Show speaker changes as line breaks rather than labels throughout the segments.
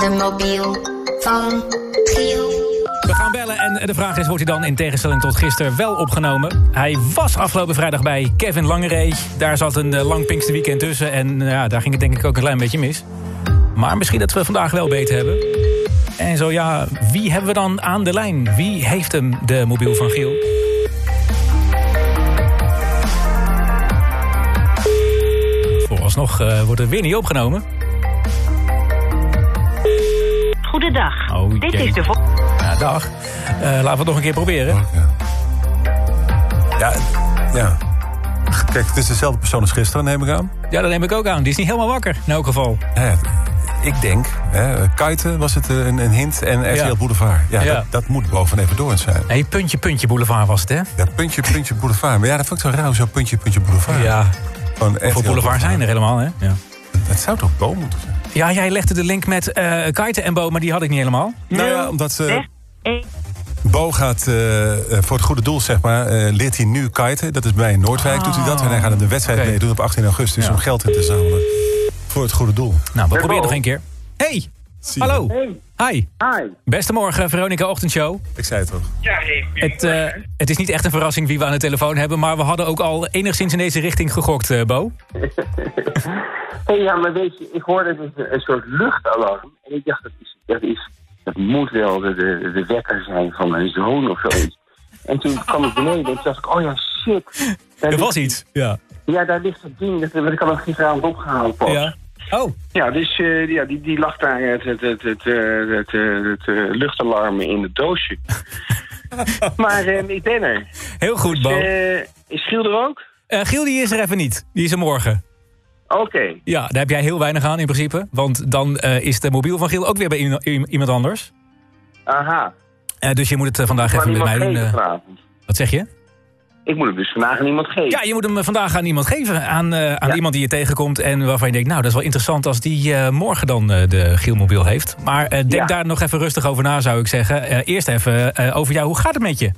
de mobiel van Giel.
We gaan bellen en de vraag is, wordt hij dan in tegenstelling tot gisteren wel opgenomen? Hij was afgelopen vrijdag bij Kevin Langeree. Daar zat een eh, lang Pinksterweekend tussen en eh, ja, daar ging het denk ik ook een klein beetje mis. Maar misschien dat we vandaag wel beter hebben. En zo ja, wie hebben we dan aan de lijn? Wie heeft hem, de mobiel van Giel? Vooralsnog uh, wordt er weer niet opgenomen.
Goedendag.
Oh,
Dit
jee.
is de vo-
Ja, dag. Eh, laten we het nog een keer proberen.
Ja, ja. Kijk, het is dezelfde persoon als gisteren, neem ik aan.
Ja, dat neem ik ook aan. Die is niet helemaal wakker, in elk geval.
Ja, ik denk, hè, Kuiten was het eh, een, een hint en RTL
Ja.
Boulevard. Ja,
Ja.
Dat, dat moet boven even door zijn.
Nee, puntje, puntje boulevard was het, hè?
Ja, puntje, puntje Boulevard. Maar ja, dat vond ik zo raar, zo puntje, puntje Boulevard.
Ja,
Van
voor
RTL
boulevard zijn er helemaal, hè? Ja.
Het zou toch Bo moeten zijn?
Ja, jij legde de link met eh Kaiten en Bo, maar die had ik niet helemaal.
Nou ja, omdat eh,
één.
Bo gaat eh, voor het goede doel, zeg maar, eh, leert hij nu kiten. Dat is bij Noordwijk, doet hij dat. En hij gaat een wedstrijd
Oké.
meedoen op 18 augustus
Ja.
om geld in te zamelen. Voor het goede doel.
Nou, we proberen nog een keer. Hey, hallo.
Hey.
Hi.
Hi.
Beste morgen, Veronica Ochtendshow.
Ik zei het toch.
Ja, hey.
Het, eh, het is niet echt een verrassing wie we aan de telefoon hebben... maar we hadden ook al enigszins in deze richting gegokt, eh, Bo.
hey, ja, maar weet je, ik hoorde dus een, een soort luchtalarm. En ik dacht, dat, is, dat, is, dat moet wel de, de, de wekker zijn van mijn zoon of zoiets. En toen kwam ik beneden en toen dacht ik, oh ja, shit. Daar
Er was iets. Ja.
Ja, daar ligt het ding. Dat, dat ik had hem gisteravond opgehaald pas.
ja. Oh,
Ja, dus eh, ja, die, die lag daar het, het, het, het, eh, het, eh, het, luchtalarm in het doosje. maar ik ben er.
heel goed, Bo.
Eh, is Giel er ook?
Giel die is er even niet. Die is er morgen.
Oké.
Ja, daar heb jij heel weinig aan in principe. Want dan is de mobiel van Giel ook weer bij iemand- anders.
Aha.
Dus je moet het vandaag even met mij doen. wat zeg je?
Ik moet hem dus vandaag aan iemand geven.
Ja, je moet hem vandaag aan iemand geven. Aan, eh, aan
Ja.
iemand die je tegenkomt en waarvan je denkt... nou, dat is wel interessant als die eh, morgen dan eh, de Gielmobiel heeft. Maar denk
Ja.
daar nog even rustig over na, zou ik zeggen. Eerst even over jou. Hoe gaat het met je?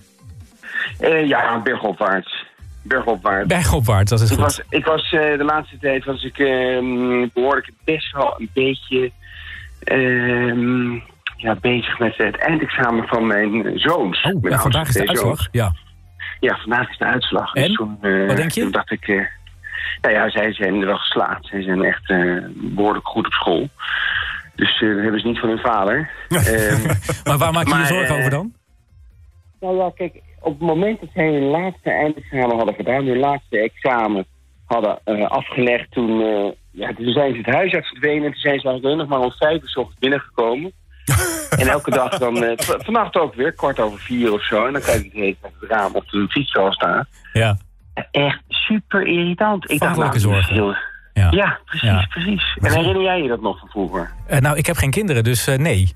Ja, bergopwaarts. Bergopwaarts.
Bergopwaarts, dat is
Ik
goed.
was, ik was de laatste tijd was ik ehm behoorlijk best wel een beetje ehm, ja, bezig met het eindexamen van mijn zoons.
Oh, ja, vandaag is de uitslag. Ja.
Ja, vandaag is de uitslag.
En?
Dus toen, eh,
Wat denk je?
Toen dacht ik, eh, nou ja, zij zijn er wel geslaagd. Zij zijn echt eh, behoorlijk goed op school. Dus eh, dat hebben ze niet van hun vader. Ehm,
Maar waar maak je je zorgen
eh,
over dan?
Nou ja, kijk, op het moment dat zij hun laatste eindexamen hadden gedaan, hun laatste examen hadden eh, afgelegd, toen, eh, ja, toen zijn ze het huis uit verdwenen en toen zijn ze eigenlijk nog maar om vijf uur 's ochtends binnengekomen. en elke dag dan, v- vannacht ook weer, kwart over vier of zo, en dan kijk ik het uit het raam of de fiets al staan.
Ja.
Echt super irritant. Ik dacht, nou,
zorgen.
heel-
Ja.
Ja, precies,
Ja.
precies. En herinner jij je dat nog van vroeger?
Eh, nou, ik heb geen kinderen, dus eh, nee.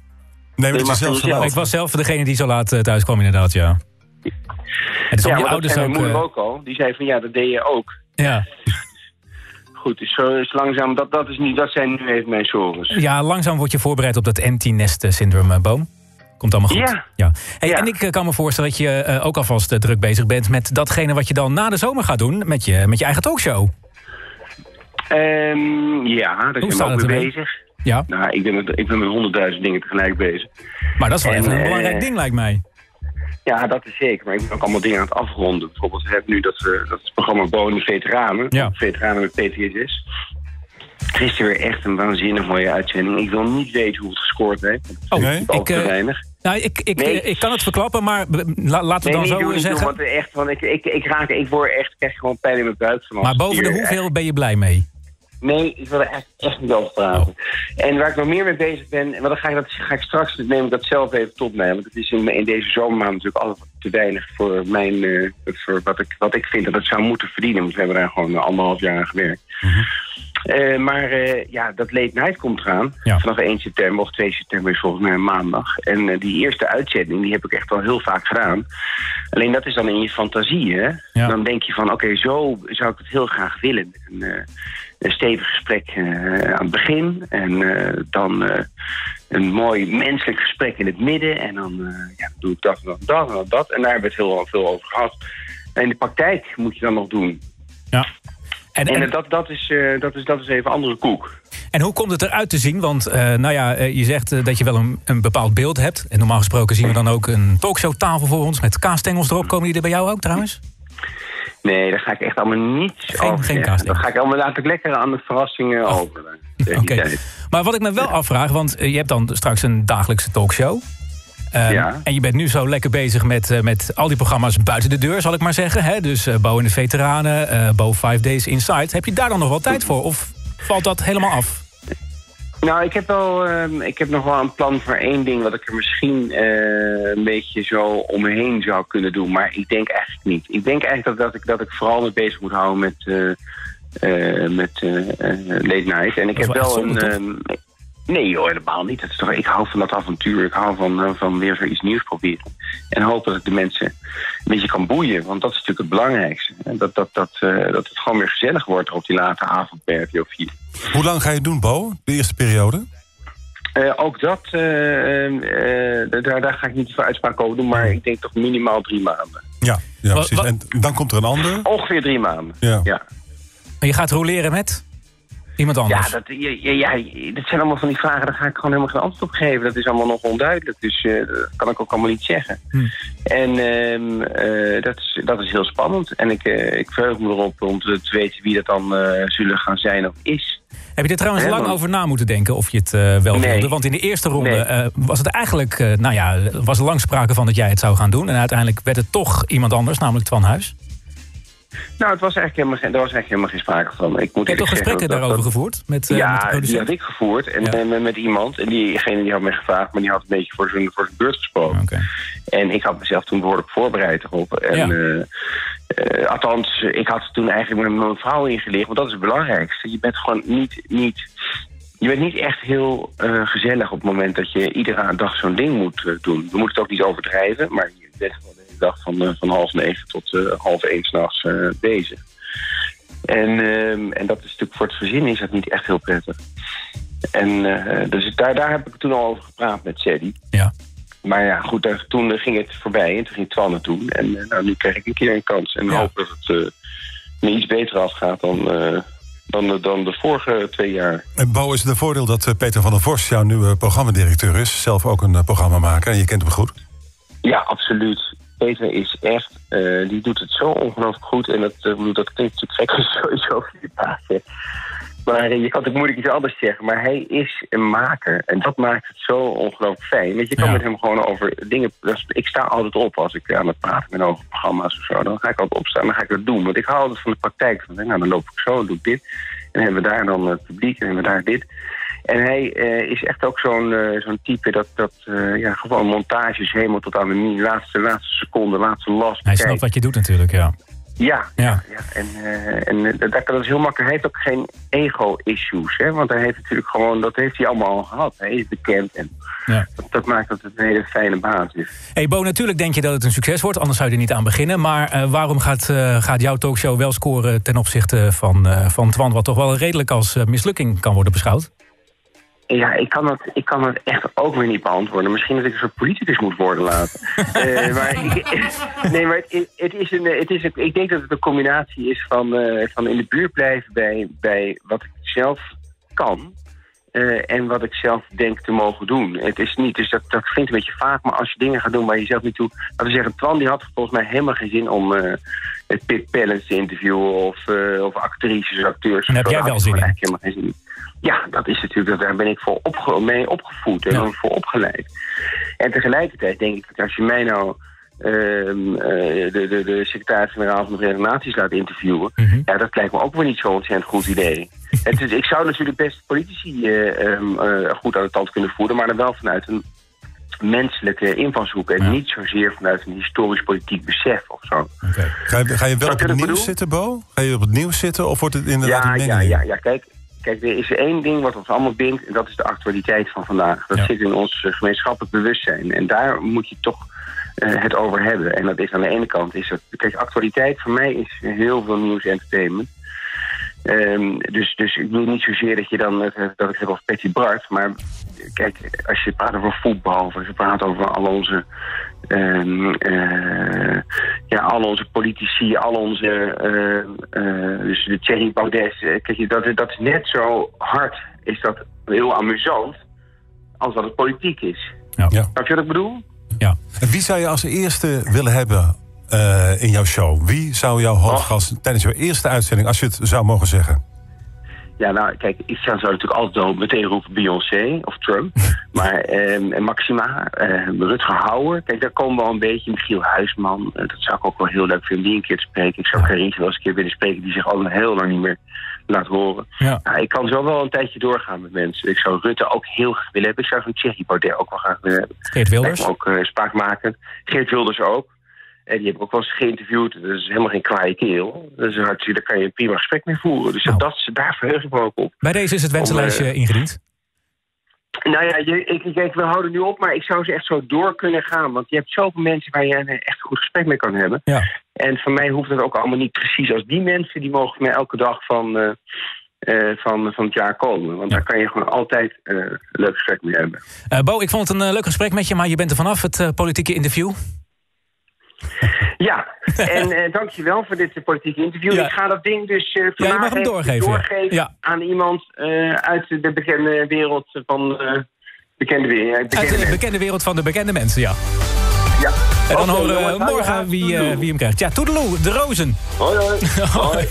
Nee, maar je zelf.
Ik was zelf degene die zo laat thuis kwam, inderdaad, ja. Het is je
dat
ouders ook...
mijn moeder ook al. Die zei van ja, dat deed je ook.
ja.
Goed, dus zo is langzaam, dat, dat, is niet, dat zijn nu even mijn zorgen.
ja, langzaam word je voorbereid op dat empty nest syndroom, eh, Boom. Komt allemaal goed.
Ja.
Hey,
Ja.
En ik eh, kan me voorstellen dat je eh, ook alvast druk bezig bent... met datgene wat je dan na de zomer gaat doen met je, met je eigen talkshow.
Ehm, ja, daar zijn we ook mee bezig.
Ja,
Nou, ik ben met, ik ben met honderdduizend dingen tegelijk bezig.
maar dat is wel
En,
even een belangrijk ding, lijkt mij.
Ja, dat is zeker. Maar ik ben ook allemaal dingen aan het afronden. Bijvoorbeeld, we hebben nu dat, eh, dat programma Bonen Veteranen.
Ja.
Veteranen met PTSS. Gisteren weer echt een waanzinnig mooie uitzending. Ik wil niet weten hoe het gescoord heeft.
Oh,
nee?
al te
eh,
weinig.
Nou, ik, ik,
Nee.
ik kan het verklappen, maar la- laten we
Nee,
dan
niet
zo
doen,
zeggen.
want echt, want ik, ik, ik raak, ik word echt, krijg gewoon pijn in mijn buik.
Maar boven de hoeveel ben je blij mee?
Nee, ik wil er echt, echt niet over praten. En waar ik nog meer mee bezig ben, en dan ga ik, dat, ga ik straks, neem ik dat zelf even tot mij. Want het is in, in deze zomermaand natuurlijk altijd te weinig voor mijn, eh, voor wat ik, wat ik vind dat het zou moeten verdienen. Want we hebben daar gewoon anderhalf jaar aan gewerkt. Eh, maar eh, ja, dat late night komt eraan.
Ja.
Vanaf 1 september of 2 september is volgens mij maandag. En die eerste uitzending, die heb ik echt wel heel vaak gedaan. Alleen dat is dan in je fantasie, hè?
Ja.
Dan denk je van, oké, zo zou ik het heel graag willen. Met een, stevig gesprek eh, aan het begin. En eh, dan eh, een mooi menselijk gesprek in het midden. En dan ja, doe ik dat en dat en dat en dat, dat. En daar hebben we het heel veel over gehad. En in de praktijk moet je dan nog doen.
Ja. En,
En,
en,
dat, dat, is, dat, is, dat is even andere koek.
En hoe komt het eruit te zien? Want nou ja, je zegt dat je wel een, een bepaald beeld hebt. En normaal gesproken zien we dan ook een talkshowtafel voor ons... met kaasstengels erop. Komen die er bij jou ook trouwens?
Nee, daar ga ik echt allemaal niets
Geen-
over
geen casting.
Dat ga ik allemaal laat ik lekker aan de verrassingen over. tegen
Oké. Maar wat ik me wel afvraag, want eh, je hebt dan straks een dagelijkse talkshow. Ehm,
Ja.
En je bent nu zo lekker bezig met, eh, met al die programma's buiten de deur, zal ik maar zeggen. Hè? Dus eh Bo en de Veteranen, eh Bo 5 Days Inside. Heb je daar dan nog wel tijd voor? Of valt dat helemaal af?
Nou, ik heb, wel, ehm, ik heb nog wel een plan voor één ding... wat ik er misschien eh, een beetje zo omheen zou kunnen doen. Maar ik denk eigenlijk niet. Ik denk eigenlijk dat, dat, ik, dat ik vooral me bezig moet houden met, eh, eh, met late night. En ik heb
wel
een...
zonde,
nee joh, helemaal niet. Dat is toch, ik hou van dat avontuur. Ik hou van, eh, van weer zoiets nieuws proberen. En hoop dat ik de mensen een beetje kan boeien. Want dat is natuurlijk het belangrijkste. En Dat, dat, dat, eh, dat het gewoon weer gezellig wordt op die late avond bij RTL 4.
Hoe lang ga je het doen, Bo? De eerste periode?
Eh, ook dat, eh, eh, eh, daar, daar ga ik niet veel uitspraak over doen, maar ik denk toch minimaal drie maanden.
Ja, ja
Wat-
precies.
wat-
En dan komt er een ander.
Ongeveer drie maanden.
Ja.
Ja,
En je gaat roleren met iemand anders?
ja, dat, ja, dat zijn allemaal van die vragen, daar ga ik gewoon helemaal geen antwoord op geven. Dat is allemaal nog onduidelijk, dus eh, dat kan ik ook allemaal niet zeggen.
Hm.
En ehm, eh, dat, is, dat is heel spannend. En ik, eh, ik verheug me erop om te, te weten wie dat dan zullen gaan zijn of is.
Heb je er trouwens lang over na moeten denken of je het wel
Nee.
wilde? Want in de eerste ronde
Nee.
was het eigenlijk, nou ja, was er lang sprake van dat jij het zou gaan doen. En uiteindelijk werd het toch iemand anders, namelijk Twan Huis.
Nou, het was eigenlijk helemaal geen, er was eigenlijk helemaal geen sprake van. Ik moet
Je hebt toch gesprekken
dat-
daarover
dat-
gevoerd? Met, eh, met de
ja, die had ik gevoerd en,
Ja.
en met, met iemand. En diegene die had mij gevraagd, maar die had een beetje voor zijn, voor zijn beurt gesproken. En ik had mezelf toen behoorlijk voorbereid erop. En,
Ja.
eh, eh, althans, ik had toen eigenlijk met mijn vrouw ingelicht, want dat is het belangrijkste. Je bent gewoon niet, niet, je bent niet echt heel eh, gezellig op het moment dat je iedere dag zo'n ding moet eh, doen. We moeten het ook niet overdrijven, maar je bent gewoon hele dag van, eh, van half negen tot eh, half één s'nachts eh bezig. En, ehm, en dat is natuurlijk voor het gezin is dat niet echt heel prettig. En eh, dus daar, daar heb ik toen al over gepraat met Sadie.
Ja.
Maar ja, goed, daar- toen eh, ging het voorbij en toen ging Twan het doen. En eh, nou, nu krijg ik een keer een kans. En
Ja.
hoop dat het eh, me iets beter afgaat dan, eh, dan, de- dan de vorige twee jaar.
En Bo, is het een voordeel dat eh, Peter van der Vorst jouw nieuwe programmadirecteur is? Zelf ook een eh, programma maken en je kent hem goed.
Ja, absoluut. Peter is echt, eh, die doet het zo ongelooflijk goed. En dat, bedoel, dat klinkt natuurlijk gek sowieso voor je baas. hè. Maar eh, je kan het moeilijk iets anders zeggen. Maar hij is een maker. En dat maakt het zo ongelooflijk fijn. Want je kan
Ja.
met hem gewoon over dingen... Ik sta altijd op als ik aan het praten ben over programma's of zo. Dan ga ik altijd opstaan en dan ga ik dat doen. Want ik hou altijd van de praktijk. Van, nou, dan loop ik zo, doe ik dit. En hebben we daar dan het publiek en hebben we daar dit. En hij eh, is echt ook zo'n eh, zo'n type dat, dat eh, ja, gewoon montages helemaal tot aan de laatste, laatste seconde, laatste last.
Hij snapt wat je doet natuurlijk, ja.
Ja,
Ja.
En, eh, en dat, dat is heel makkelijk. Hij heeft ook geen ego-issues, hè? Want hij heeft natuurlijk gewoon, dat heeft hij allemaal al gehad. Hij is bekend en
ja.
dat, dat maakt dat het een hele fijne baas is.
Hey Bo, natuurlijk denk je dat het een succes wordt, anders zou je er niet aan beginnen. Maar waarom gaat, gaat jouw talkshow wel scoren ten opzichte van, van Twan... wat toch wel redelijk als mislukking kan worden beschouwd?
Ja, ik kan, dat, ik kan dat echt ook weer niet beantwoorden. Misschien dat ik een soort politicus moet worden later. Eh, maar ik, nee, maar het, het is een, het is een, ik denk dat het een combinatie is van, eh, van in de buurt blijven bij, bij wat ik zelf kan. Eh, en wat ik zelf denk te mogen doen. Het is niet, dus dat, dat klinkt een beetje vaak, maar als je dingen gaat doen waar je zelf niet toe... Laten we zeggen, Twan die had volgens mij helemaal geen zin om het Pit Pellens te interviewen... of, eh, of actrices, acteurs.
En heb jij wel zin
helemaal geen in. Ja, dat is natuurlijk, daar ben ik voor opge mee opgevoed en
Ja.
voor opgeleid. En tegelijkertijd denk ik dat als je mij nou de, de, de secretaris-generaal van de Verenigde Naties laat interviewen,
Mhm.
ja, dat lijkt me ook weer niet zo'n ontzettend goed idee. Het is, ik zou natuurlijk best politici eh, ehm, eh, goed aan de tand kunnen voeren, maar dan wel vanuit een menselijke invalshoek en
Ja.
niet zozeer vanuit een historisch-politiek besef of zo.
Ga je, ga je wel op het nieuws zitten, Bo? Ga je op het nieuws zitten of wordt het inderdaad
Ja,
een
ja, ja, ja. Kijk, kijk, er is één ding wat ons allemaal bindt... en dat is de actualiteit van vandaag. Dat
Ja.
zit in ons eh, gemeenschappelijk bewustzijn. En daar moet je toch eh, het over hebben. En dat is aan de ene kant... Is het, kijk, actualiteit voor mij is heel veel nieuws entertainment. Ehm, dus, dus ik bedoel niet zozeer dat je dan eh, dat ik het heb over Patty Bart. Maar kijk, als je praat over voetbal, of als je praat over al onze. ehm, eh, ja, al onze politici, al onze. eh, eh, dus de Thierry Baudet. eh, Kijk, je, dat, dat is net zo hard, is dat heel amusant. als dat het politiek is.
Ja.
Ja.
Snap je wat ik bedoel?
En wie zou je als eerste willen hebben eh, in jouw show? Wie zou jouw hoofdgast tijdens jouw eerste uitzending, als je het zou mogen zeggen?
Ja, nou, kijk, ik zou natuurlijk altijd al meteen roepen Beyoncé of Trump. maar ehm, Maxima, eh, Rutger Hauer, kijk, daar komen wel een beetje. Michiel Huisman, eh, dat zou ik ook wel heel leuk vinden, die een keer te spreken. Ik zou Carice wel eens een keer willen spreken, die zich al heel lang niet meer laat horen.
Ja.
Nou, ik kan zo wel een tijdje doorgaan met mensen. Ik zou Rutte ook heel graag willen hebben. Ik zou zo'n Thierry Baudet ook wel graag willen hebben.
Geert Wilders.
Ook uh, spraakmakend. Geert Wilders ook. En die heb ik ook wel eens geïnterviewd. Dat is helemaal geen kwaaie keel. Dat is hard, daar kan je een prima gesprek mee voeren. Dus
Nou.
dat, daar verheug ik me ook op.
Bij deze is het wensenlijstje
eh,
ingediend.
Nou ja, je, ik, ik, ik- we houden nu op, maar ik zou ze echt zo door kunnen gaan. Want je hebt zoveel mensen waar je een echt een goed gesprek mee kan hebben.
Ja.
En van mij hoeft het ook allemaal niet precies als die mensen. Die mogen mij elke dag van, eh, eh, van, van het jaar komen. Want
Ja.
daar kan je gewoon altijd eh, een leuk gesprek mee hebben.
Eh, Bo, ik vond het een eh, leuk gesprek met je, maar je bent er vanaf, het eh, politieke interview.
Ja, en eh dankjewel voor dit eh, politieke interview.
Ja.
Ik ga dat ding dus
Ja, hem
even
doorgeven,
doorgeven
Ja.
aan iemand uit de bekende wereld van bekende wereld.
Uit de bekende wereld van de bekende mensen, ja.
Ja.
En dan
Oké,
horen we morgen wie, wie hem krijgt. Ja, toedeloe, de rozen.
Hoi. hoi.
Hoi.